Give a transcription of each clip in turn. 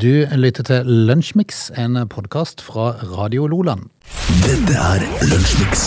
Du lytter til Lunsjmix, en podkast fra Radio Loland. Dette er Lunsjmix.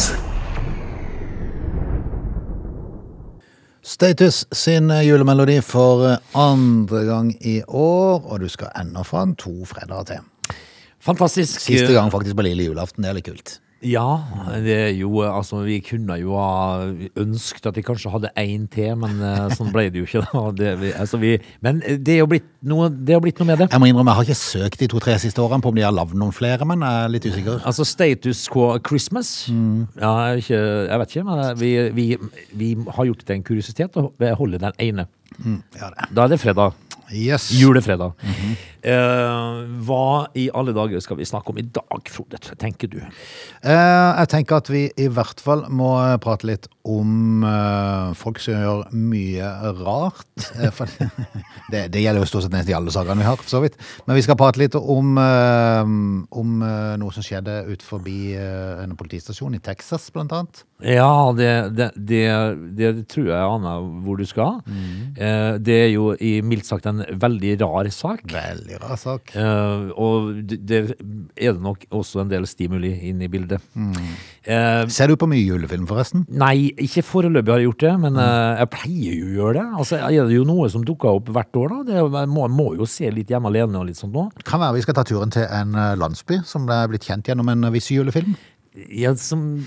Status sin julemelodi for andre gang i år, og du skal ennå fra en to fredager til. Fantastisk. Siste gang faktisk på lille julaften, det er litt kult. Ja, det er jo Altså, vi kunne jo ha ønsket at de kanskje hadde én til, men eh, sånn ble det jo ikke. da. Det, vi, altså, vi, men det er jo blitt noe, det har blitt noe med det. Jeg må innrømme, jeg har ikke søkt de to-tre siste årene på om de har lagd noen flere, men jeg er litt usikker. Altså Status quo Christmas. Ja, jeg, er ikke, jeg vet ikke, men eh, vi, vi, vi har gjort det til en kuriositet å holde den ene. Ja, det. Da er det fredag. Yes. Julefredag. Eh, hva i alle dager skal vi snakke om i dag, Frode? Tenker du? Uh, jeg tenker at vi i hvert fall må prate litt om uh, folk som gjør mye rart. Eh, det, det gjelder jo stort sett nesten i alle sakene vi har, for så vidt. Men vi skal prate litt om, eh, om eh, noe som skjedde ut forbi eh, en politistasjon i Texas, blant annet. Ja, det, det, det, det tror jeg aner hvor du skal. Eh, det er jo i mildt sagt en veldig rar sak. Veldig rar sak. Uh, og det, det er det nok også en del stimuli inne i bildet. Eh, Ser du på mye julefilm, forresten? nei, ikke foreløpig har jeg gjort det, men uh, jeg pleier jo å gjøre det. Altså, er det jo noe som dukker opp hvert år, da? Det, må, må jo se litt hjemme alene og litt sånt nå. Kan være vi skal ta turen til en landsby som er blitt kjent gjennom en viss julefilm. Ja, som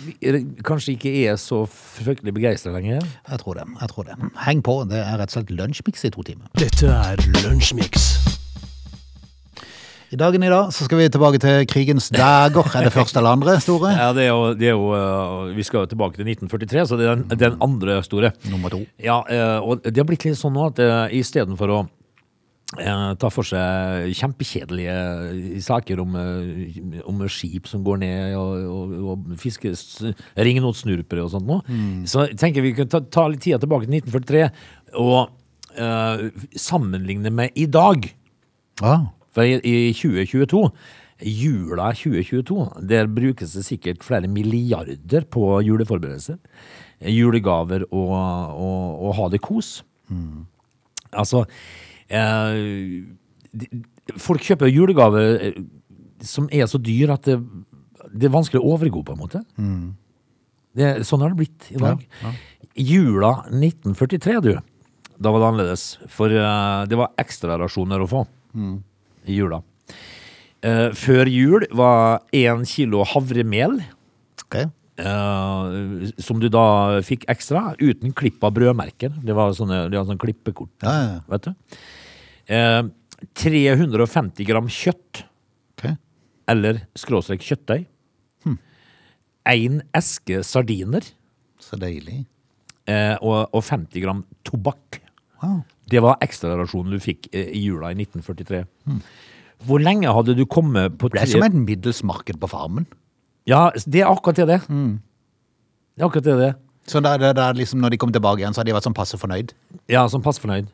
kanskje ikke er så fryktelig begeistra lenger. Jeg tror det. jeg tror det. Heng på, det er rett og slett lunsjmix i to timer. Dette er Lunsjmix. I dagen i dag så skal vi tilbake til krigens dager. Er det første eller andre store? Ja, det er jo, det er jo øh, Vi skal jo tilbake til 1943, så det er den, den andre store. Nummer to. Ja, øh, og det har blitt litt sånn nå at uh, istedenfor å eh, ta for seg kjempekjedelige saker om, eh, om skip som går ned og, og, og fiske s- snurpere og sånt nå, så tenker vi kunne ta, ta litt tida tilbake til 1943 og uh, sammenligne med i dag. Ja. For i, i 2022, jula 2022, der brukes det sikkert flere milliarder på juleforberedelser. Julegaver og, og, og ha det kos. Altså eh, de- Folk kjøper julegaver eh, som er så dyr at det, det er vanskelig å overgå, på en måte. Det, sånn har det blitt i dag. Jula 1943, du. Da var det annerledes. For eh, det var ekstrarasjoner å få i jula. Eh, før jul var én kilo havremel, Okay. eh, som du da fikk ekstra, uten klipp av brødmerker. Det var sånne, det var sånne klippekort. Ja, ja, ja. Vet du? Eh, 350 gram kjøtt, Okay. eller skråstrek kjøttdeig. Én eske sardiner Så deilig. eh, og, og 50 gram tobakk. Wow. Det var ekstrarasjonen du fikk eh, i jula i 1943. Hvor lenge hadde du kommet på Det er som et middels marked på farmen. Ja, det er akkurat det det. Det er akkurat det det. Så da, da, liksom når de kom tilbake igjen, så hadde de vært sånn passe fornøyd. Ja, som pass fornøyd.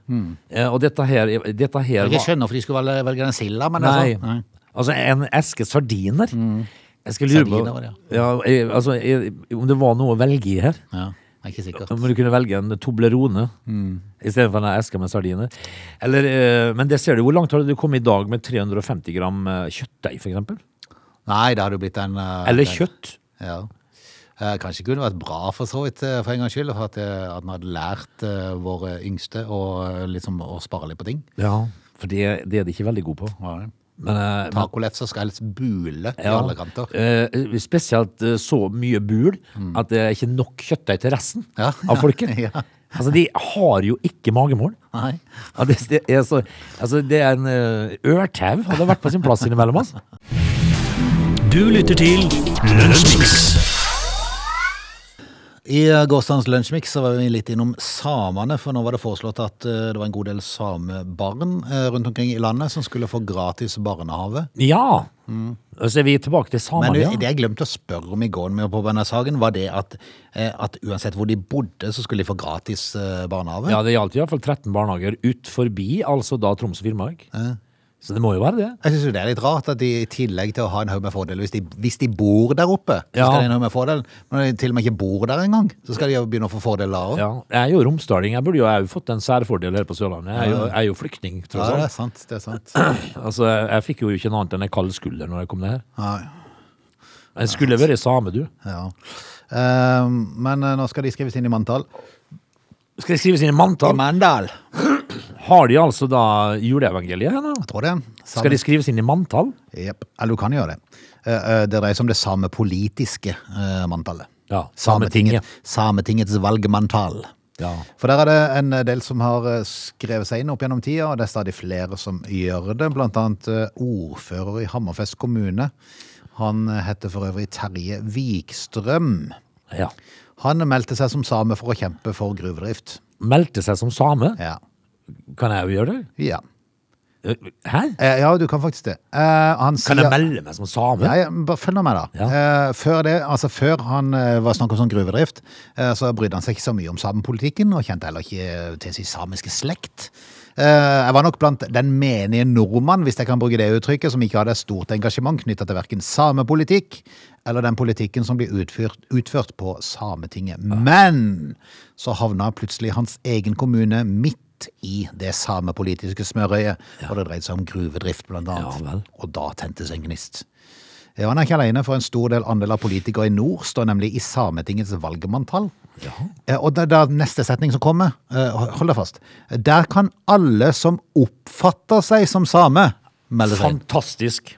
Eh, og dette her, dette her Jeg skjønner hvorfor de skulle velge, velge den silda, men Nei. altså, nei. Altså en eske sardiner. Jeg skal lure på ja. ja, eh, altså, eh, om det var noe å velge i her. Ja, jeg er ikke sikker. Om du kunne velge en Toblerone i stedet for en eske med sardiner. Eller, eh, men det ser du. Hvor langt har du kommet i dag med 350 gram eh, kjøttdeig, for eksempel? Nei, det hadde jo blitt en eh, Eller en- kjøtt. Ja. Eh, Kanskje kunne vært bra for så vidt, eh, for en gangs skyld, for at, eh, at hadde lært eh, våre yngste å, eh, liksom, å spare litt på ting. Ja, for det, det er de ikke veldig gode på. Ja. Men Tacolefser skal helst bule i Ja. alle kanter. Eh, spesielt eh, så mye bul at det er ikke nok kjøttdeig til resten Ja. av folket. Ja. Altså, de har jo ikke magemål. Nei. Ja, det, det, er så, altså, det er en uh, ørtau hadde vært på sin plass innimellom. Altså. Du lytter til Lunsjmix. I eh, gårsdagens lunsjmix var vi litt innom samene, for nå var det foreslått at eh, det var en god del samebarn eh, rundt omkring i landet som skulle få gratis barnehage. Ja! Så er vi tilbake til samene. Men det jeg glemte å spørre om i går med på denne saken, var det at, eh, at uansett hvor de bodde, så skulle de få gratis eh, barnehage. ja, det gjaldt i hvert fall 13 barnehager ut forbi, altså da Troms og Finnmark. Så det må jo være det. Jeg synes jo det er litt rart at de i tillegg til å ha en haug med fordeler, hvis hvis de bor der oppe, så Ja. skal de ha en haug med fordel. Men når de til og med ikke bor der engang, så skal de jo begynne å få fordeler òg. Ja, jeg er jo romsdaling. Jeg burde jo jeg fått en særfordel her på Sørlandet. Jeg er jo, jeg er jo flyktning, Ja, det er sant, det er sant. Altså, jeg, fikk jo ikke noe annet enn en kald skulder når jeg kom ned her. Nei, Jeg skulle vært same, du. ja. Uh, men eh, nå skal de skrives inn i manntall. Skal de skrives inn i manntall? Mandal. Har de altså da juleevangeliet her nå? Jeg tror det. Skal de skrives inn i manntall? Jep. Eller du kan gjøre det. Eh, eh, Det dreier seg om det samme politiske eh, manntallet. Ja, Sametinget. Sametingets valgmanntall. Ja. For der er det en del som har skrevet seg inn opp gjennom tida, og det er stadig flere som gjør det. Blant annet ordfører i Hammerfest kommune. Han heter for øvrig Terje Vikstrøm. ja. Han meldte seg som same for å kjempe for gruvedrift. Meldte seg som same? Ja. Kan jeg jo gjøre det? Ja, Hæ? Eh, ja du kan faktisk det. Eh, han Kan jeg melde meg som same? Ja, ja, men bare følg nå med, da. Eh, før det, altså før han eh, var snakk om sånn gruvedrift, eh, så brydde han seg ikke så mye om samepolitikken, og kjente heller ikke til sin samiske slekt. Eh, jeg var nok blant den menige nordmann, hvis jeg kan bruke det uttrykket, som ikke hadde et stort engasjement knytta til verken samepolitikk eller den politikken som blir utført, utført på Sametinget. Men så havna plutselig hans egen kommune midt i det samepolitiske smørøyet, og det dreide seg om gruvedrift, blant annet. Ja. Og da tentes en gnist. Ja, han er ikke alene, for en stor del andel av politikere i nord står nemlig i Sametingets valgmanntall. Ja. Og det er neste setning som kommer, eh, hold deg fast. Der kan alle som oppfatter seg som same, melde seg inn. Fantastisk.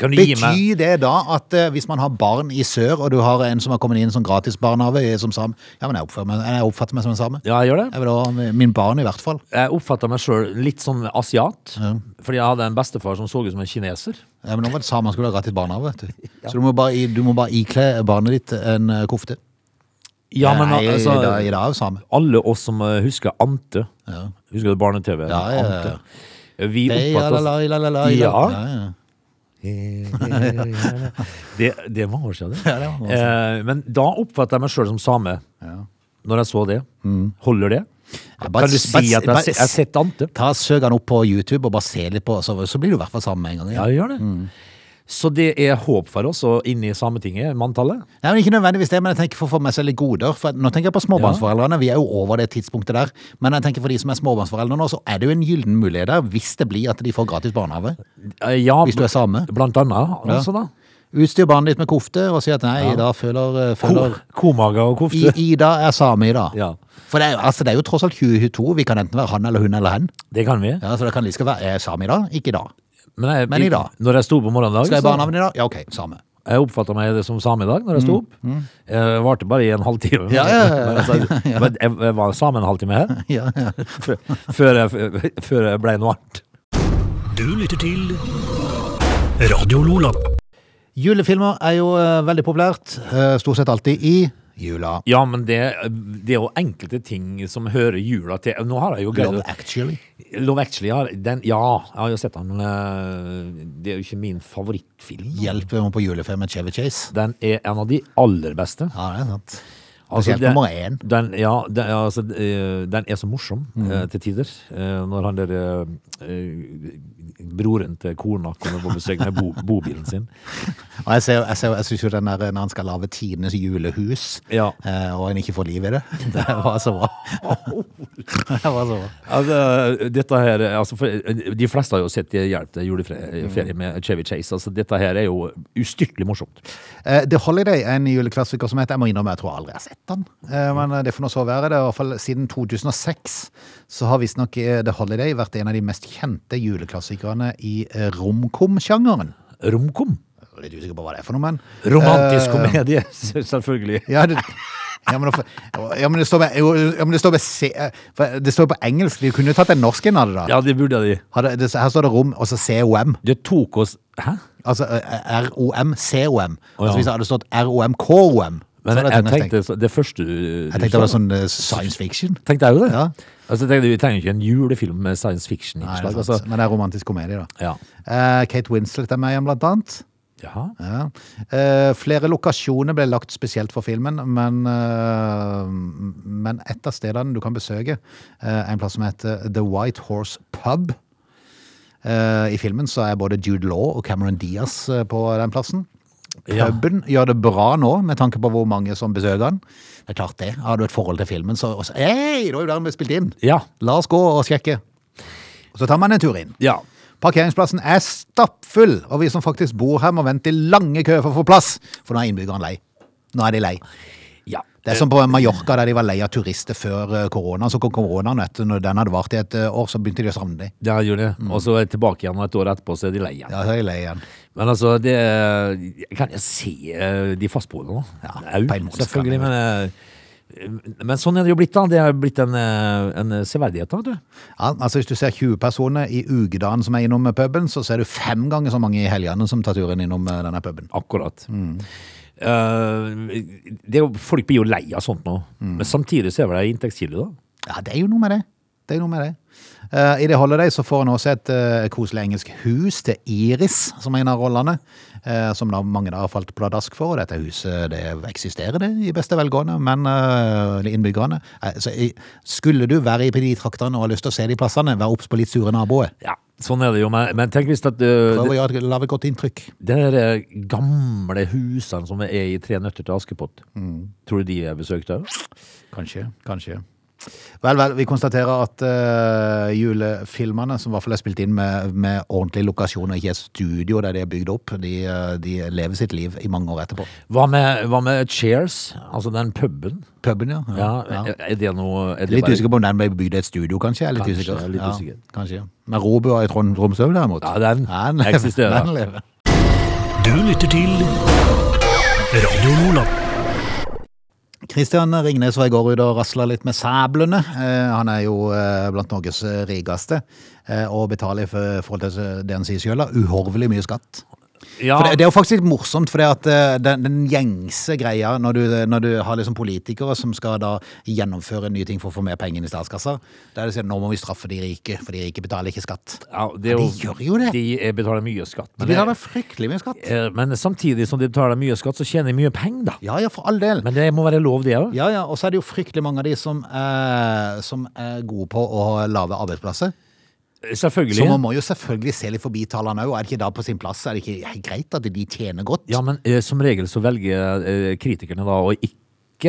Kan Betyr det da at eh, hvis man har barn i sør, og du har en som har kommet inn som gratis barnehage eh, som sam... ja, men jeg oppfatter meg, jeg oppfatter meg som en same. Ja, jeg gjør det. Jeg vil ha min barn i hvert fall. Jeg oppfatter meg sjøl litt som asiat. Fordi jeg hadde en bestefar som så ut som en kineser. Ja, men nå var det samme han skulle ha gratis barnehage, vet du. Så du må bare, i- du må bare ikle barnet ditt en eh, kofte. Ja, men Nei, altså, i dag, i dag er alle oss som eh, husker Ante Husker du barne-TV? Ja, ja, ja. Ante. Vi Hei, oppfatter oss la, la, la, la, la, Ja. ja, ja. det, det mange år siden. det. Ja, det Eh, men da oppfatter jeg meg sjøl som same. Når jeg så det. Holder det? Ja, bare- kan du si bare- at jeg bare- har sett Ante? Ta Søk han opp på YouTube og bare se litt på, så, så blir du i hvert fall sammen med en gang. Ja, Ja. gjør det. Så det er håp for oss og inn i Sametinget, manntallet? Nei, men Ikke nødvendigvis det, men jeg tenker for å få med seg litt goder. For nå tenker jeg på småbarnsforeldrene. Vi er jo over det tidspunktet der. Men jeg tenker for de som er småbarnsforeldre nå, så er det jo en gyllen mulighet der hvis det blir at de får gratis barnehage. Eh, Ja, Hvis du er same. blant annet. Altså, da. Utstyr barnet ditt med kofte og si at nei, Ida føler, Ko, føler komage og kofte. I, Ida er same, Ida. Ja. For det er, altså, det er jo tross alt 2022. Vi kan enten være han eller hun eller hen. Det kan vi. Ja, Så det kan like skal være er same i dag, ikke i dag. Men, jeg, Men i dag? Når jeg sto på morgendag, Skal jeg bare barnehagen i dag? Ja, ok, same. jeg oppfatta meg som same i dag når jeg sto opp. Jeg varte bare i en halvtime. Mm, Ja, ja, ja, Men, altså, men jeg, jeg var same en halvtime her, Ja, ja. før, før jeg, før jeg ble noe annet. Du lytter til Radio Lola. Julefilmer er jo eh, veldig populært. eh, stort sett alltid i jula. Ja, men det, det er jo enkelte ting som hører jula til. Nå har jeg jo greid Love Actually. Love Actually, ja, den, ja, jeg har jo sett den, men eh, det er jo ikke min favorittfilm. Hjelper hun på julefilm med Chevy Chase. Den er en av de aller beste. Ja, det er sant. Altså, det- nummer én. Den, ja, den, altså, eh, den er så morsom Mm. eh, til tider. Når han der broren til kona kommer på besøk med bo, bobilen sin. Og jeg, ser, jeg, ser, jeg synes jo den der når han skal lage tidenes julehus, Ja. eh, og han ikke får liv i det. Det var så bra. det var så bra. Altså, dette her, altså, de fleste har jo sett Hjelp til juleferie med Chevy Chase. Altså, dette her er jo ustyrtelig morsomt. Eh, The Holiday er en juleklassiker som heter Jeg må innrømme, jeg tror aldri jeg har sett den. Eh, men eh, det får nå så være. Det er i hvert fall Siden 2006 så har visstnok eh, The Holiday vært en av de mest kjente juleklassikerne i eh, romkom-sjangeren. Romkom. Litt usikker på hva det er for noe, men Romantisk Eh, komedie, selvfølgelig. Ja, det, ja, men, ja, men det står med, ja, men det står med C, det står på engelsk. De kunne jo tatt en norsk en av det, da. Ja, det burde de. Her står det rom, og så COM. Det tok oss Hæ? Altså ROM, COM. Oh, ja. Altså Hvis det hadde stått ROM, KOM Men jeg, jeg tenkte så- det første du, Jeg tenkte det var sånn eh, science fiction. Tenkte jeg jo det. Ja. Altså, jeg tenkte, vi trenger ikke en julefilm med science Nei, det fiction-innslag. er Altså. Men det er romantisk komedie, da. Ja. Eh, Kate Winslet er med igjen, blant annet. Jaha. Ja. Eh, flere lokasjoner ble lagt spesielt for filmen, men, eh, men et av stedene du kan besøke, eh, er en plass som heter The White Horse Pub. Eh, I filmen så er både Jude Law og Cameron Diaz eh, på den plassen. Ja. Puben gjør det bra nå, med tanke på hvor mange som besøker den. Det er klart det. Har du et forhold til filmen, så Hei, det var jo der vi spilte inn! Ja. La oss gå og sjekke. Og så tar man en tur inn. Ja. Parkeringsplassen er stappfull, og vi som faktisk bor her må vente i lange køer for å få plass, for nå er innbyggerne lei. Nå er de lei. Det er som på Mallorca, der de var lei av turister før eh, korona. Så kom koronaen, vet når den hadde vart i et eh, år, så begynte de å savne dem. Ja, gjorde det. Mm. Og så tilbake igjen, et år etterpå så er de lei igjen. Ja, så er de lei igjen. Men altså, det Kan jeg se eh, de fastboende nå? Ja, Au, på en måte selvfølgelig. Men, eh, men sånn er det jo blitt, da. Det er blitt en, eh, en severdighet, da. du. Ja, altså Hvis du ser 20 personer i ukedagen som er innom puben, så ser du fem ganger så mange i helgene som tar turen innom eh, denne puben. Akkurat. Eh, det er jo, folk blir jo lei av sånt nå. Men samtidig så er det inntektskilde, da. Ja, det er jo noe med det. Det er noe med det. Uh, I det Holiday så får en også et uh, koselig engelsk hus til Iris, som er en av rollene. Uh, som da mange da har falt pladask for. Og dette huset det eksisterer det i beste velgående, men innbyggerne eh, Skulle du være i de traktene og ha lyst til å se de plassene, vær obs på litt sure naboer. Ja, sånn er det jo. Men, men tenk hvis at uh, Prøv å gjøre et- lage godt inntrykk. det der eh, gamle husene som er i Tre nøtter til Askepott, tror du de er besøkt òg? Kanskje, kanskje. Vel, vel, vi konstaterer at uh, julefilmene, som i hvert fall er spilt inn med, med ordentlig lokasjon og ikke et studio der de er bygd opp, de, eh, de lever sitt liv i mange år etterpå. Hva med, hva med Cheers? Altså den puben? Puben, ja. Ja, ja. Er, er det noe er det Litt bare- usikker på om den ble bygd i et studio, kanskje. Jeg er litt Kanskje, usikker. er litt ja, usikker. Kanskje. Men Robua i Trond Tromsø, derimot? Ja, den den eksisterer. Den lever. Du lytter til Radio Lola. Kristian Ringnes var i går ute og rasla litt med sablene. Eh, han er jo eh, blant Norges rikeste, eh, og betaler for- til det han sier sjøl, uhorvelig mye skatt. Ja, For det, det er jo faktisk litt morsomt, for at eh, den, den gjengse greia når du, når du har liksom politikere som skal da gjennomføre nye ting for å få mer penger i statskassa, da er det sånn nå må vi straffe de rike, for de rike betaler ikke skatt. ja, det er de gjør jo det. De eh, betaler mye skatt. De betaler fryktelig mye skatt. eh, men samtidig som de betaler mye skatt, så tjener de mye penger, da. Ja, ja, for all del. Men det må være lov, det òg. Ja, ja, og så er det jo fryktelig mange av de som, eh, som er gode på å lage arbeidsplasser. Selvfølgelig. Så man må jo selvfølgelig se litt forbi tallene òg. Er det ikke da på sin plass? Er det ikke greit at de tjener godt? Ja, men eh, som regel så velger eh, kritikerne da å ikke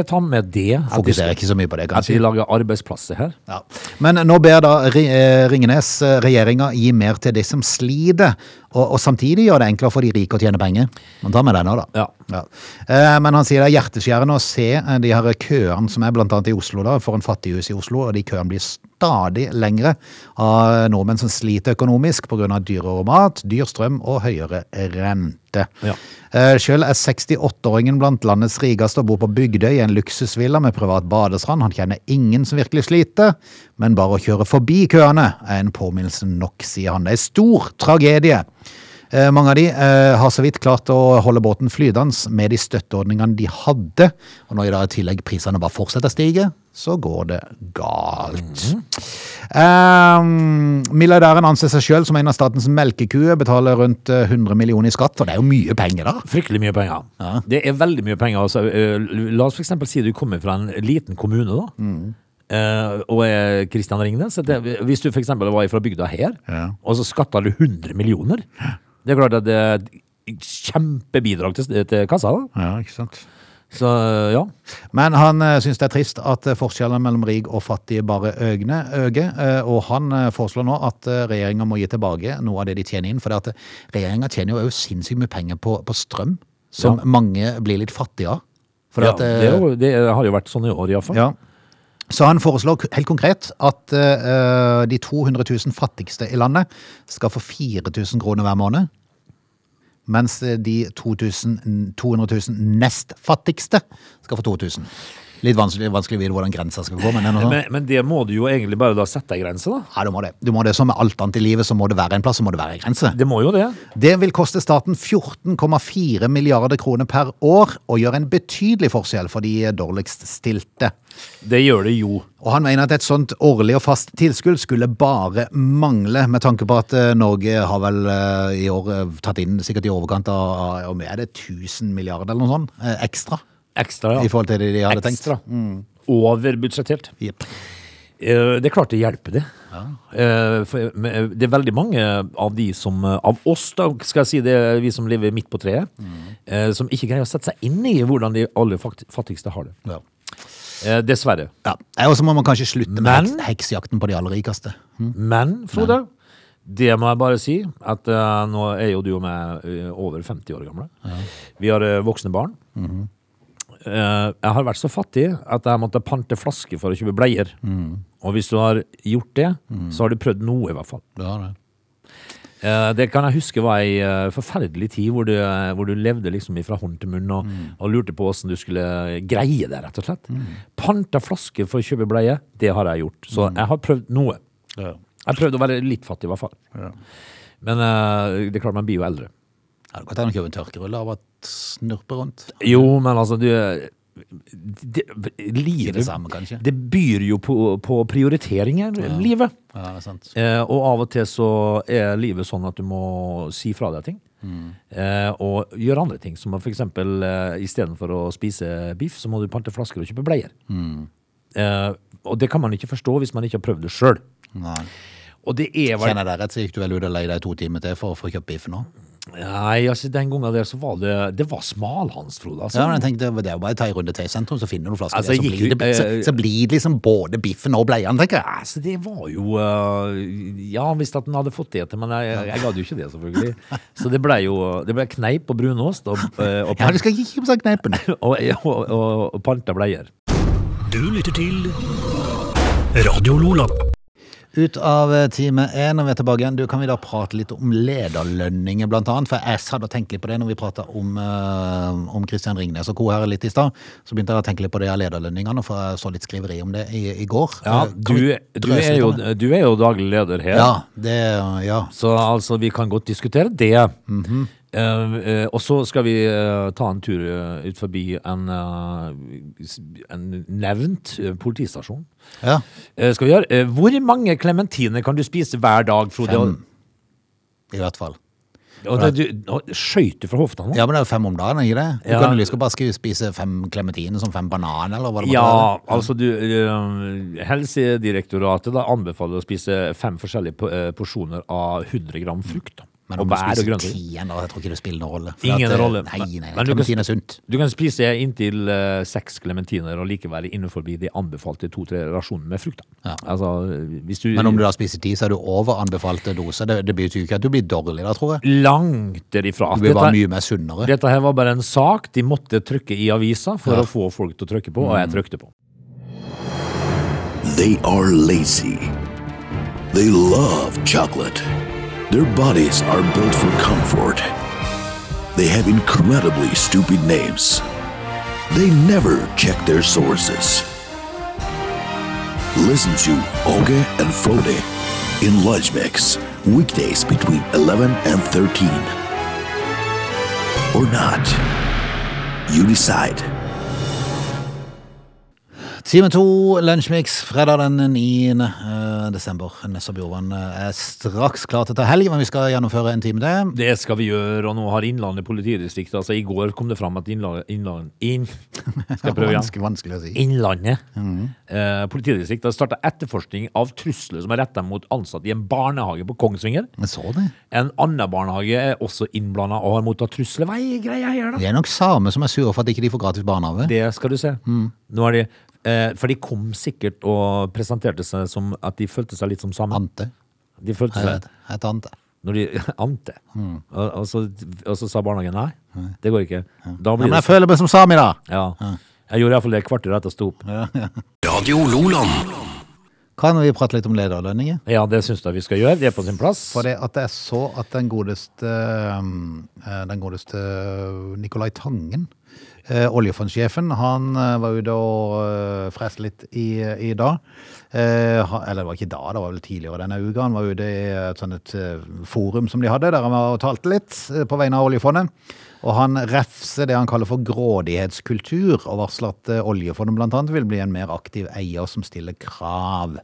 ta med det. Fokuserer ikke så mye på det, kanskje. at de lager arbeidsplasser her. Ja. Men nå ber da eh, Ringenes eh, regjeringa gi mer til de som sliter, og, og samtidig gjøre det enklere for de rike å tjene penger. Man tar med det nå, da. Ja. Ja. Men han sier det er hjerteskjærende å se eh, de her køene som er annet i Oslo, da, for en fattighus i Oslo, og de køene blir stadig lengre av nordmenn som sliter økonomisk pga. dyrere mat, dyr strøm og høyere rente. Ja. Sjøl Selv er 68-åringen blant landets rikeste og bor på Bygdøy i en luksusvilla med privat badestrand. Han kjenner ingen som virkelig sliter, men bare å kjøre forbi køene er en påminnelse nok, sier han. Det er stor tragedie. Eh, Mange av de eh, har så vidt klart å holde båten flytende med de støtteordningene de hadde. Og når i dag i tillegg prisene bare fortsetter å stige, så går det galt. Eh, milliardæren anser seg sjøl som en av statens melkekuer, betaler rundt eh, 100 millioner i skatt, og det er jo mye penger, da. Fryktelig mye penger. Det er veldig mye penger. Altså, la oss eksempel si du kommer fra en liten kommune, da. Mm. Uh, og er Kristian Ringnes. Det, hvis du eksempel var fra bygda her, Ja. og så skatta du 100 millioner Det er klart at det er et kjempebidrag til, til kassa. da. Ja, ikke sant. Så ja. Men han uh, syns det er trist at eh, forskjellene mellom rik og fattig bare øgne, øker. eh, og han eh, foreslår nå at uh, regjeringa må gi tilbake noe av det de tjener inn. For det regjeringa tjener jo også sinnssykt mye penger på, på strøm, som Ja. mange blir litt fattige av. For ja at, eh, det, jo, det har jo vært sånn i år, iallfall. Ja. Så han foreslår helt konkret at uh, de 200 000 fattigste i landet skal få 4000 kroner hver måned. Mens eh, de 2000, 200 000 nest fattigste skal få 2000. Litt vanskelig, vanskelig å vite hvordan grensa skal gå, men. Men, men det må du jo egentlig bare da sette ei grense, da. Ja, du må det. Du må det. Som med alt annet i livet, så må det være en plass, så må det være en grense. Det må jo det. Det vil koste staten 14,4 milliarder kroner per år, og gjøre en betydelig forskjell for de dårligst stilte. Det gjør det jo. Og han mener at et sånt årlig og fast tilskudd skulle bare mangle, med tanke på at eh, Norge har vel eh, i år eh, tatt inn sikkert i overkant av om er det 1000 milliarder eller noe sånt ekstra Ekstra, ja. i forhold til det de hadde tenkt. Mm. Overbudsjettert. Eh, Det er klart det hjelper det. Ja. det er veldig mange av de som Av oss, da, skal jeg si det, vi som lever midt på treet, mm. som ikke greier å sette seg inn i hvordan de aller fattigste har det. Ja. Eh, Dessverre. Ja. Og så må man kanskje slutte med Men- heks, heksjakten på de aller rikeste. Men, Frode, det må jeg bare si, at eh, nå er jo du og meg eh, over 50 år gamle. Vi har eh, voksne barn. Eh, jeg har vært så fattig at jeg måtte pante flasker for å kjøpe bleier. Og hvis du har gjort det, så har du prøvd noe, i hvert fall. Det. har det kan jeg huske var ei eh, forferdelig tid hvor du, eh, hvor du levde liksom fra hånd til munn og, og lurte på åssen du skulle greie det, rett og slett. Panta flasker for å kjøpe bleie, det har jeg gjort. Så jeg har prøvd noe. Ja. Jeg har prøvd å være litt fattig, i hvert fall. Ja. Men eh, det er klart man blir jo eldre. Ja, det kan hende å kjøpe en tørkerulle av at snurpe rundt. Jo, men altså, du det, Livet det samme. Det byr jo på, på prioriteringer, livet. Ja, er sant. Eh, og av og til så er livet sånn at du må si fra deg ting. Eh, og gjøre andre ting. Som eksempel eh, istedenfor å spise biff, så må du pante flasker og kjøpe bleier. Eh, og det kan man ikke forstå hvis man ikke har prøvd det sjøl. Er Kjenner jeg deg rett, så gikk du vel ut og leide deg to timer til for å få kjøpt biff nå? Nei, altså den gangen der så var det Det var smalhans, Frode. Altså. Ja, men jeg tenkte, det er jo bare å ta en runde til i sentrum, så finner du flasker. Altså, der, så, blir det, så, eh, så blir det liksom både biffen og bleiene, tenker jeg. Altså, det var jo øh, Ja, hvis at den hadde fått det til, men jeg, jeg, jeg gadd jo ikke det, selvfølgelig. Så det ble jo Det ble kneip og brunost og, øh, og, Ja, du skal ikke kjøpe seg kneipen. og, og, og, og panta bleier. Du lytter til Radio Lola. Ut av eh, time én, og vi er tilbake igjen. Du, kan vi da prate litt om lederlønninger, blant annet? For jeg hadde tenkt litt på det når vi prata om, uh, om Christian Ringnes og co. her litt i stad. Så begynte jeg å tenke litt på det av lederlønningene, for jeg så litt skriveri om det i, i går. Ja, Eh, du, du, er jo, du er jo daglig leder her, Ja, det Ja. så altså, vi kan godt diskutere det. Eh, uh, og så skal vi uh, ta en tur ut forbi en, en nevnt politistasjon. ja. Skal vi gjøre? Hvor mange klementiner kan du spise hver dag, Frode? Fem. I hvert fall. Og det, du, og Skøyt du fra hofta nå? Ja, men det er jo fem om dagen, ikke det? Du Ja. kan jo like godt bare spise fem klementiner som fem bananer, eller hva det måtte Ja, være. altså du uh, Helsedirektoratet da anbefaler å spise fem forskjellige porsjoner av 100 gram frukt. da. Men om bær du spiser grønner. ti eller jeg tror ikke det spiller noen rolle. For Ingen at, eh, rolle. Nei, nei, nei. Men du kan- er sunt. Du kan spise inntil uh, seks klementiner og likevel innenfor de anbefalte to-tre rasjonene med frukt. Ja. Altså, hvis du, Men om du da spiser ti, så er du over anbefalte doser. Det, det betyr jo ikke at du blir dårlig da, tror jeg. Langt derifra. Du blir bare Dette- mye mer sunnere. Dette her var bare en sak de måtte trykke i avisa for Ja. å få folk til å trykke på, og jeg trykte på. They are lazy. They love chocolate. Their bodies are built for comfort. They have incredibly stupid names. They never check their sources. Listen to Oge and Frode in Lunch Mix, weekdays between 11 and 13. Or not. You decide. Time to, Lunsjmix, fredag den 9. eh, desember. Nessa Bjorvann er straks klar til å ta helg, men vi skal gjennomføre en time til. Det skal vi gjøre, og nå har Innlandet politidistrikt Altså, i går kom det fram at Innlandet Innland, inn, Skal prøve igjen? Vanskelig, vanskelig å si. Innlandet eh, politidistrikt har starta etterforskning av trusler som er retta mot ansatte i en barnehage på Kongsvinger. Jeg så det. En annen barnehage er også innblanda og har mottatt trusler. Hva er greia her, da? Det er nok samer som er sure for at ikke de får gratis barnehage. Det skal du se. Nå er de For de kom sikkert og presenterte seg som at de følte seg litt som sammen. Ante. De følte seg. Jeg heter Ante. Når de Ante. Og, og, så, og så sa barnehagen nei, det går ikke. Da Ja, men jeg det føler meg som sami, da! Ja. Ja. Jeg gjorde iallfall det kvarter etter jeg sto opp. Radio Loland. Kan vi prate litt om lederlønninger? Ja, det syns jeg vi skal gjøre. Det er på sin plass. For det at jeg så at den godeste um, eh, Den godeste Nicolai Tangen, eh, oljefondsjefen, han eh, var ute og uh, freste litt i, i dag. Eh, eller det var ikke da, det var vel tidligere denne uka. Han var ute i et sånt et eh, forum som de hadde, der han var og talte litt eh, på vegne av oljefondet. Og han refser det han kaller for grådighetskultur, og varsler at eh, oljefondet annet vil bli en mer aktiv eier som stiller krav.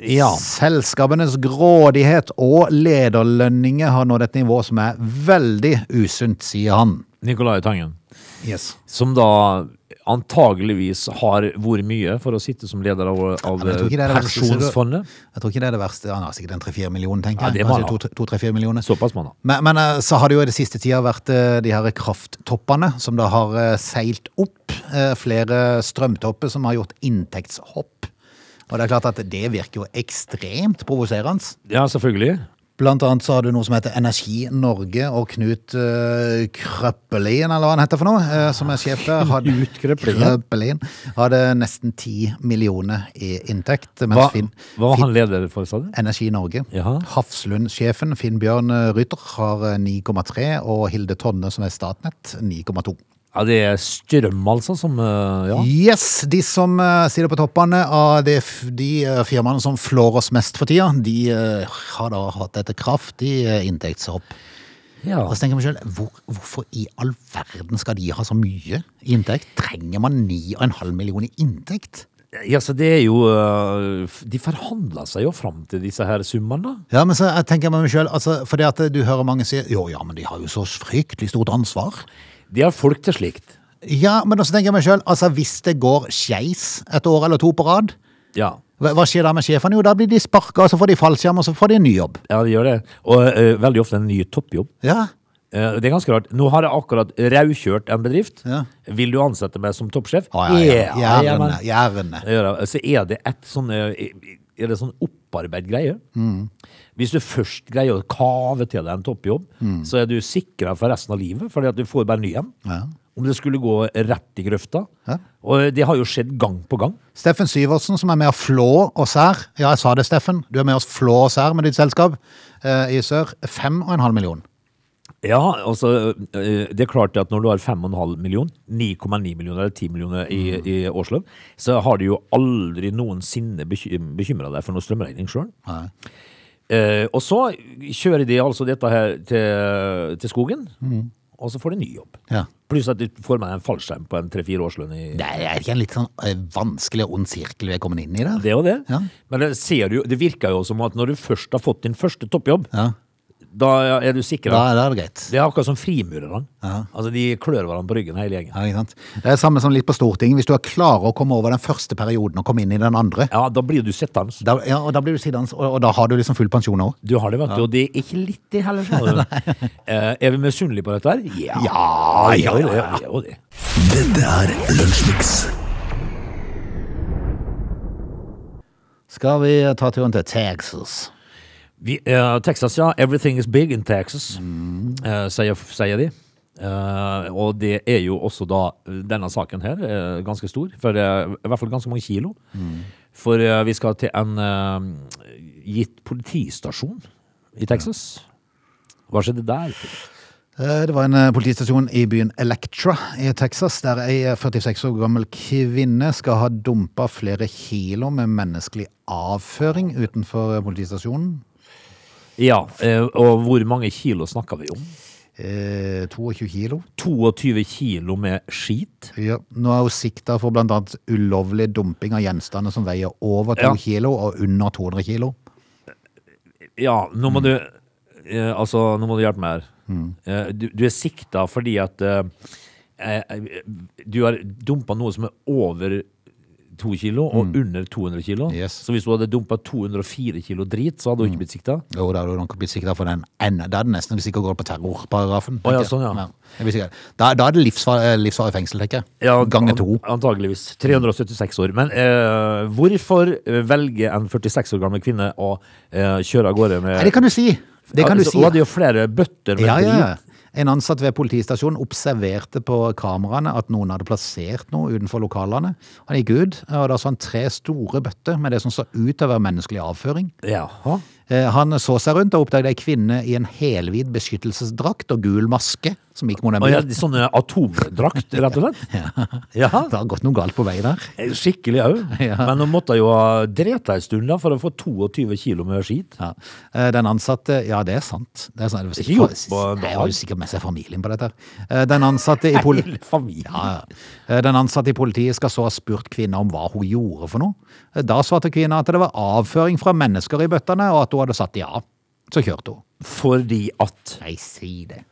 Ja. Selskapenes grådighet og lederlønninger har nådd et nivå som er veldig usunt, sier han. Nicolai Tangen. Yes. Som da antageligvis har vært mye for å sitte som leder av, av verste, pensjonsfondet. Jeg tror ikke det er det verste. Han har sikkert en tre-fire millioner, tenker Ja, jeg. det man, han Kanskje to- To-tre-fire millioner. Såpass man har. Men, men eh, så har det jo i det siste tida vært eh, de her krafttoppene som da har eh, seilt opp. Flere strømtopper som har gjort inntektshopp. Og det er klart at det virker jo ekstremt provoserende. Ja, selvfølgelig. Blant annet så har du noe som heter Energi Norge, og Knut uh, Krøppelin, eller hva han heter for noe, uh, som er sjef der. hadde- Krøppelin, hadde nesten ti millioner i inntekt. Hva, Finn, var han leder for, sa du? Energi Norge. Jaha. Hafslund-sjefen Finn Bjørn Rytter har eh, 9,3, og Hilde Tonne, som er Statnett, 9,2. Ja, det er strøm, altså, som eh, Ja. Yes, de som uh, sitter på toppene av de, de eh, firmaene som flår oss mest for tida, de uh, har da hatt et kraftig inntektshopp. ja. Og så tenker jeg meg selv, hvor, hvorfor i all verden skal de ha så mye i inntekt? Trenger man 9,5 millioner i inntekt? Ja, så det er jo De forhandla seg jo fram til disse her summene. Ja, men så jeg tenker jeg meg selv, altså, det at du hører mange si, jo, ja, men de har jo så fryktelig stort ansvar. De har folk til slikt. Ja, men også tenker jeg meg selv, altså hvis det går skeis et år eller to på rad, Ja. hva skjer da med sjefene? Jo, da blir de sparket, og så får de fallskjerm, og så får de en ny jobb. ja, de gjør det. Og øh, veldig ofte en ny toppjobb. Ja, Uh, det er ganske rart. Nå har jeg akkurat raukjørt en bedrift. Ja. Vil du ansette meg som toppsjef? ja, ja, ja. Gjerne, gjerne. Så er det et sånn eh, Er det sånn opparbeid greie? Mm. Hvis du først greier å kave til deg en toppjobb, Mm. så er du sikra for resten av livet, fordi at du får bare ny en. Ja. Om det skulle gå rett i grøfta. Ja. Og det har jo skjedd gang på gang. Steffen Syversen, som er med å flå oss her. Ja, jeg sa det, Steffen. Du er med oss flå oss her med ditt selskap eh, i sør. Fem og en halv million. Ja, altså øh, Det er klart at når du har 5,5 million, 9,9 millioner eller 10 millioner i, Mm. i årslønn, så har du jo aldri noensinne bekymra deg for noe strømregning sjøl. Eh, og så kjører de altså dette her til, til skogen, Mm. og så får de ny jobb. Ja. Pluss at du får med en fallskjerm på en tre-fire årslønn. i Det er ikke en litt sånn eh, vanskelig og ond sirkel vi er kommet inn i der? Det jo det. Ja. Men det, ser du, det virker jo som at når du først har fått din første toppjobb, Ja, da er du sikker? da, er det greit. Det er akkurat som frimurerne. Ja. Altså, de klør hverandre på ryggen hele gjengen. Ja, ikke sant? Det er samme som litt på Stortinget. Hvis du er klar å komme over den første perioden og komme inn i den andre, Ja, da blir du sittende. da, ja, og da blir du sittende, og, og da har du liksom full pensjon òg. Du har det, vet du, og det er ikke litt det heller. skjønner du. Eh, er vi misunnelige på dette her? Ja, Ja, ja, ja, ja, ja. jo det. Dette er Lunsjmix. Skal vi ta turen til Texas? Vi, eh, Texas, ja. Everything is big in Texas, eh, sier, sier de. Eh, og det er jo også da denne saken her eh, ganske stor, for eh, i hvert fall ganske mange kilo. For eh, vi skal til en eh, gitt politistasjon i Texas. Hva skjedde der? Eh, Det var en eh, politistasjon i byen Electra i Texas, der ei eh, 46 år gammel kvinne skal ha dumpa flere kilo med menneskelig avføring utenfor eh, politistasjonen. Ja, eh, og hvor mange kilo snakker vi om? Eh, 22 kilo. 22 kilo med skit. Ja. Nå er hun sikta for annet ulovlig dumping av gjenstander som veier over 2 Ja. kilo og under 200 kilo. Ja, nå må du eh, Altså, nå må du hjelpe meg her. Mm. Eh, du, du er sikta fordi at eh, eh, du har dumpa noe som er over to kilo og under 200 kilo. Mm. Yes. Så hvis du hadde dumpa 204 kilo drit, så hadde du ikke blitt sikta? Jo, da hadde du nok blitt sikta for den enda. Da er det nesten ikke går på terrorparagrafen. Oh, ja, sånn, ja. ja. Da, da er det livsfar- livsvarig fengsel, tenker jeg. Ja, Ganger to. an- Antageligvis. 376 år. Men eh, hvorfor velger en 46 år gammel kvinne å eh, kjøre av gårde med Nei, det kan du si. Det kan du Altså, si. Hun hadde jo flere bøtter med Ja, ja. drit. En ansatt ved politistasjonen observerte på kameraene at noen hadde plassert noe utenfor lokalene. Han gikk ut, og da så han tre store bøtter med det som så ut til å være menneskelig avføring. Jaha. Eh, Han så seg rundt og oppdaget ei kvinne i en helhvit beskyttelsesdrakt og gul maske som gikk mot en ja, sånn atomdrakt, rett og slett? ja. Det har gått noe galt på vei der. Skikkelig òg. Ja. Men hun måtte jo ha dreta en stund da, for å få 22 kilo med skit. Ja. Eh, Den ansatte Ja, det er sant. Det er sant. Ikke gjort på en dag. Jeg har jo sikkert med seg familien på dette. Eh, Den ansatte i poli... Ja, ja. Eh, Den ansatte i politiet skal så ha spurt kvinna om hva hun gjorde for noe. Eh, Da svarte kvinna at det var avføring fra mennesker i bøttene, og at hun hadde satt ja. Så kjørte hun. Fordi at Nei, si det.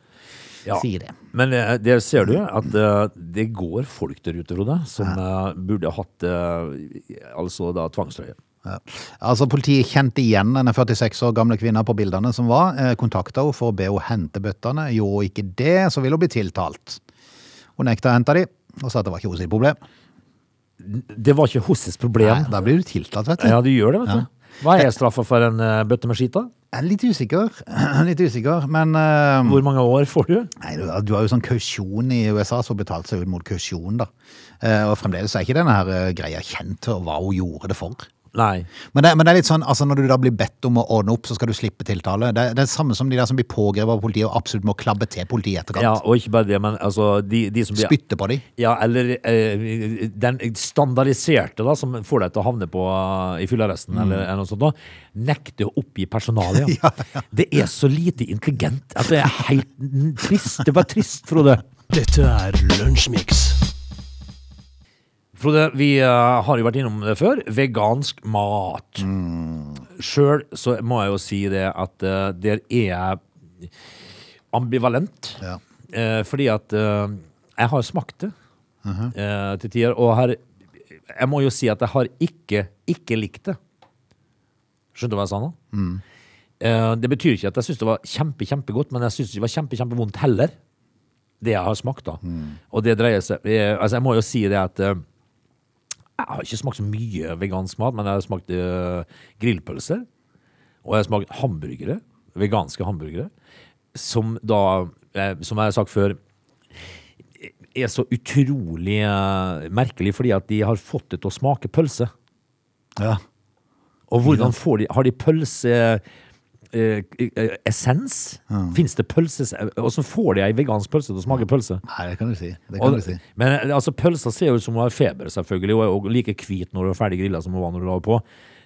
Ja. Si det. Men eh, der ser du at eh, det går folk der ute, Frode, som eh, burde hatt eh, altså da tvangstrøye. Ja. Altså, Politiet kjente igjen denne 46 år gamle kvinna på bildene som var. Eh, Kontakta henne for å be henne hente bøttene. Gjorde hun ikke det, så ville hun bli tiltalt. Hun nekta å hente de, og sa at det var ikke hennes problem. Det var ikke hennes problem. Nei, da blir du tiltalt, vet du. Ja, du gjør det, vet du. Hva er straffa for en eh, bøtte med skitt, da? Jeg er litt usikker, litt usikker, men uh, Hvor mange år får du? Nei, du, du har jo sånn kausjon i USA som betalte seg ut mot kausjon, da. Uh, Og fremdeles er ikke denne her greia kjent og hva hun gjorde det for. Nei. Men det, men det er litt sånn, altså når du da blir bedt om å ordne opp, så skal du slippe tiltale. Det, det er det samme som de der som blir pågrepet av politiet og absolutt må klabbe til politiet i etterkant. Ja, og ikke bare det, men altså de, de som blir Spytte på dem. Ja, eller eh, den standardiserte da, som får deg til å havne på uh, i fyllearresten eller, eller noe sånt, da, nekter å oppgi personalet. Ja. Det er så lite intelligent at det er helt trist. Det var trist, Frode. Dette er Lunsjmix. Frode, vi uh, har jo vært innom det før. Vegansk mat. Sjøl så må jeg jo si det at uh, der er jeg ambivalent. Ja. Uh, fordi at jeg har smakt det eh, til tider, og her, Jeg må jo si at jeg har ikke, ikke likt det. Skjønte du hva jeg sa nå? Eh, det betyr ikke at jeg syns det var kjempe, kjempegodt, men jeg syns det var kjempe, kjempevondt heller. Det jeg har smakt, da. Og det dreier seg Altså, jeg må jo si det at jeg har ikke smakt så mye vegansk mat, men jeg har smakt uh, grillpølser. Og jeg har smakt hamburgere. Veganske hamburgere. Som da, eh, som jeg har sagt før, er så utrolig eh, merkelig fordi at de har fått det til å smake pølse. Ja. Og hvordan får de Har de pølse eh, eh, essens? Fins det pølses... Hvordan får de ei vegansk pølse til å smake pølse? Nei, det kan du si. Det kan Og, du si. men eh, altså, pølsa ser jo ut som hun har feber, selvfølgelig, og er like hvit når hun er ferdig grilla som hun var når hun la på.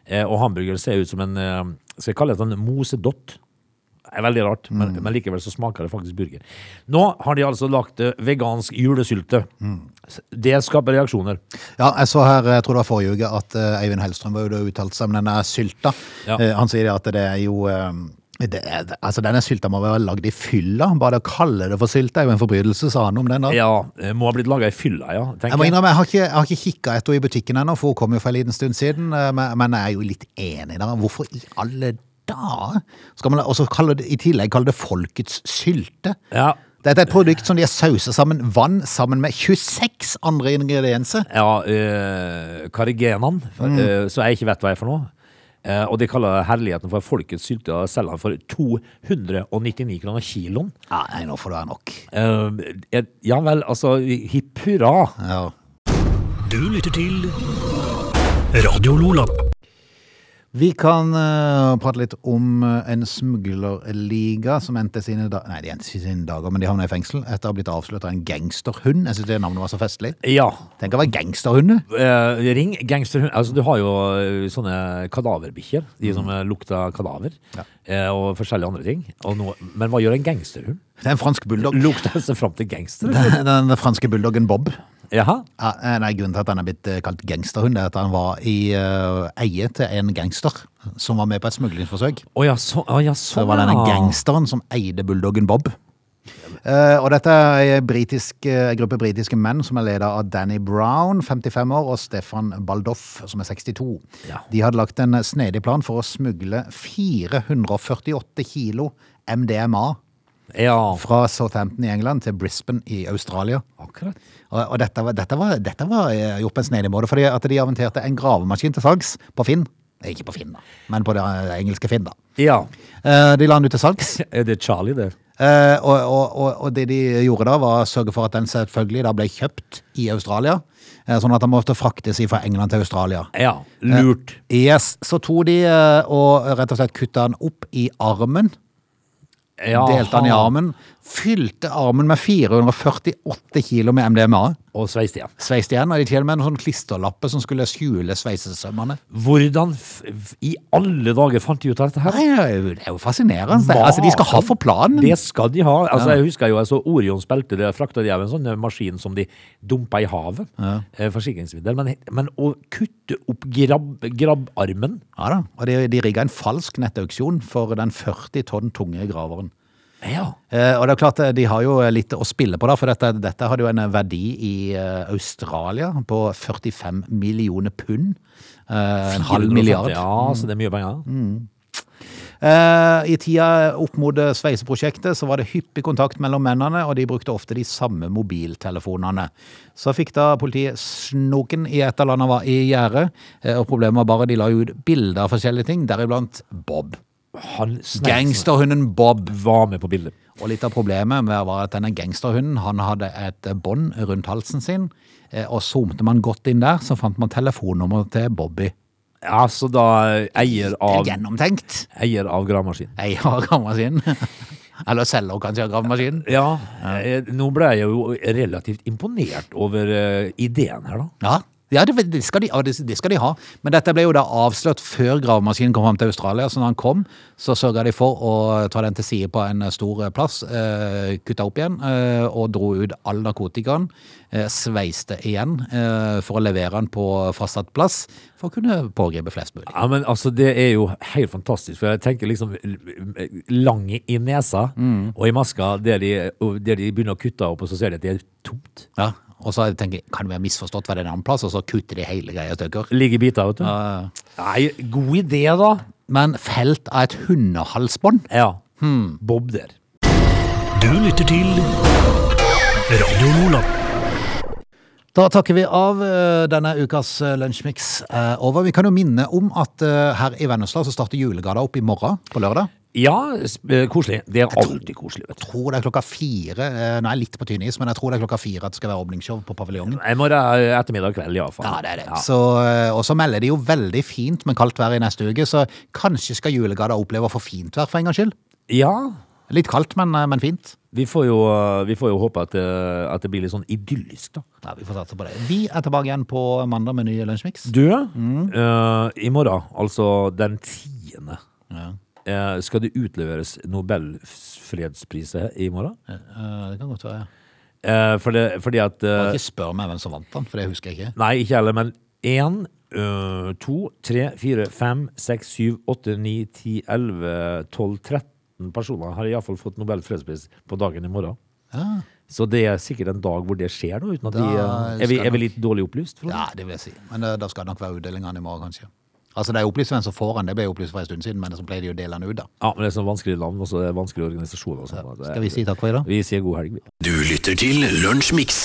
Eh, og hamburger ser ut som en eh, Skal jeg kalle det en mosedott? Det er veldig rart, men, Mm. men likevel så smaker det faktisk burger. Nå har de altså lagt eh, vegansk julesylte. Mm. Det skaper reaksjoner. Ja, jeg så her, jeg tror det var forrige uke, at eh, Eivind Hellstrøm var jo da uttalt seg om denne sylta. Ja. Eh, Han sier at det er jo eh, det er, altså Denne sylta må være lagd i fylla. Bare det å kalle det for sylte er jo en forbrytelse, sa han om den. da. Ja, eh, må ha blitt laga i fylla, ja. Jeg må innrømme, jeg har ikke, jeg har ikke kikka etter henne i butikken ennå, for hun kom jo for en liten stund siden. eh, Men, men jeg er jo litt enig der. Hvorfor i alle dager skal man kalle det, i tillegg kalle det folkets sylte? Ja, Dette er et produkt som de har sausa sammen vann sammen med 26 andre ingredienser. ja øh, karigenene, Mm. øh, så jeg ikke vet hva jeg er for noe. Eh, og de kaller herligheten for folkets sylte og selger den for 299 kroner kiloen. Ja, nei, nå får det være nok. Eh, eh, ja vel, altså hipp hurra. Ja. Du lytter til Radio Lola. Vi kan uh, prate litt om eh, en smuglerliga som endte sine dager Nei, de endte ikke sine dager, men de havna i fengsel etter å ha blitt avslørt av en gangsterhund. Jeg synes det navnet var så festlig. Ja. Tenk å være gangsterhund. du. Uh, ring gangsterhund. Altså, du har jo eh, sånne kadaverbikkjer. De som mm. lukter kadaver. Ja. eh, og forskjellige andre ting. Nå- men hva gjør en gangsterhund? Det er en fransk bulldog. Lukter seg fram til gangster? Den, den franske bulldoggen Bob. Jaha? Ja, eh, nei, Grunnen til at han er blitt eh, kalt gangsterhund, er at han var i uh, eie til en gangster som var med på et smuglingsforsøk. Oh, ja, så, oh, ja, Så sånn, det var denne gangsteren som eide bulldoggen Bob. Uh, og dette er en britisk, uh, gruppe britiske menn som er ledet av Danny Brown, 55 år, og Stefan Baldoff, som er 62. Ja. De hadde lagt en snedig plan for å smugle 448 kilo MDMA Ja, fra Southampton i England til Brisbane i Australia. akkurat. Og, og dette, var, dette, var, dette var eh, gjort på en snedig måte, fordi at de aventerte en gravemaskin til salgs på Finn. Ikke på Finn, da, men på det eh, engelske Finn. da. Ja. Eh, De la den ut til salgs. Er det Charlie, det? Eh, og, og, og, det de gjorde da, var å sørge for at den selvfølgelig da ble kjøpt i Australia. eh, Sånn at den måtte fraktes fra England til Australia. Ja, lurt. Yes, Så tok de og rett og slett kutta den opp i armen. Delte han i armen. Fylte armen med 448 kilo med MDMA. Og sveist igjen. Sveist igjen, og de til og med noen sånn klisterlapper som skulle skjule sveisesømmene. Hvordan i alle dager fant de ut av dette her? Nei, det er jo- er fascinerende. Hva? altså, de skal ha for planen. Det skal de ha. Altså, Jeg husker jo så Orions belte. Det frakta de av en sånn maskin som de dumpa i havet. Ja. Forsikringsmiddel. Men, men å kutte opp grabb, grabbarmen Ja da, og de, de rigga en falsk nettauksjon for den 40 tonn tunge graveren. Ja. Eh, og det er klart, eh, de har jo litt å spille på da, for dette, dette hadde jo en verdi i eh, Australia på 45 millioner pund. Eh, en halv milliard. Ja, så det er mye penger. Eh, I tida opp mot eh, sveiseprosjektet så var det hyppig kontakt mellom mennene, og de brukte ofte de samme mobiltelefonene. Så fikk da politiet snoken i et av landene var i gjerdet, eh, og problemet var bare de la ut bilder av forskjellige ting, deriblant Bob. Han Gangsterhunden Bob. var med på bildet. Og litt av problemet med var at denne gangsterhunden han hadde et bånd rundt halsen sin, eh, og zoomte man godt inn der, så fant man telefonnummeret til Bobby. Ja, så da eier av, Gjennomtenkt. eier av gravemaskin. Eier av gravemaskinen. Eller selger kanskje av gravemaskinen. Ja, eh, nå ble jeg jo relativt imponert over eh, ideen her, da. Ja, ja det, det, skal de, det, skal de ha. Men dette ble jo da avslørt før gravemaskinen kom fram til Australia. Så når han kom, så sørga de for å ta den til side på en stor plass, eh, kutta opp igjen eh, og dro ut all narkotikaen. Eh, sveiste igjen eh, for å levere den på fastsatt plass for å kunne pågripe flest mulig. Ja, men altså, det er jo helt fantastisk, for jeg tenker liksom lang i nesa Mm. og i maska, der de, der de begynner å kutte opp, og så ser de at det er tomt. Ja, og så tenker jeg, kan vi ha misforstått hva det er en annen plass, og så kutter de hele greia i stykker. Ligger biter, vet du. Uh, Nei, god idé, da. Men felt av et hundehalsbånd? Ja. Hmm. Bob der. Du lytter til Radio Nordland. Da takker vi av eh, denne ukas uh, lunsjmix eh, over. Vi kan jo minne om at eh, her i Vennesla så starter julegata opp i morgen på lørdag. Ja, eh, koselig. Det er alltid koselig. Jeg tror det er klokka fire. eh, Nå er jeg litt på tynn is, men jeg tror det er klokka fire at det skal være åpningsshow på paviljongen. Jeg må eh, ettermiddag kveld, iallfall. Ja, det er det. Så, eh, og så melder de jo veldig fint med kaldt vær i neste uke, så kanskje skal julegata oppleve å få fint vær for en gangs skyld. Ja, Litt kaldt, men, men fint. vi får jo, vi får jo håpe at, eh, at det blir litt sånn idyllisk, da. Ja, Vi får satse på det. Vi er tilbake igjen på mandag med ny lunsjmix. Du, eh, i morgen, altså den tiende, Ja. Eh, skal det utleveres Nobelfredspriser i morgen. Eh, Det kan godt være. ja. Eh, for det, fordi at Bare eh, Ikke spør meg hvem som vant den, for det husker jeg ikke. Nei, ikke heller, men én, øh, to, tre, fire, fem, seks, syv, åtte, ni, ti, elleve, tolv, 13 personer har iallfall fått Nobel fredspris på dagen i morgen. Ja. Så det er sikkert en dag hvor det skjer, da, uten at Da de, øh, er, vi, er vi litt dårlig opplyst? Ja, det vil jeg si. Men eh, da skal det nok være utdelingene i morgen, kanskje. Altså, Det er opplyst hvem som får den, det ble opplyst for en stund siden, men så pleier de å dele den ut, da. Ja, men det er sånn vanskelig navn, og så er det vanskelig organisasjon. Og sånn. Skal vi si takk for i dag? Vi sier god helg, vi. Du lytter til Lunsjmix.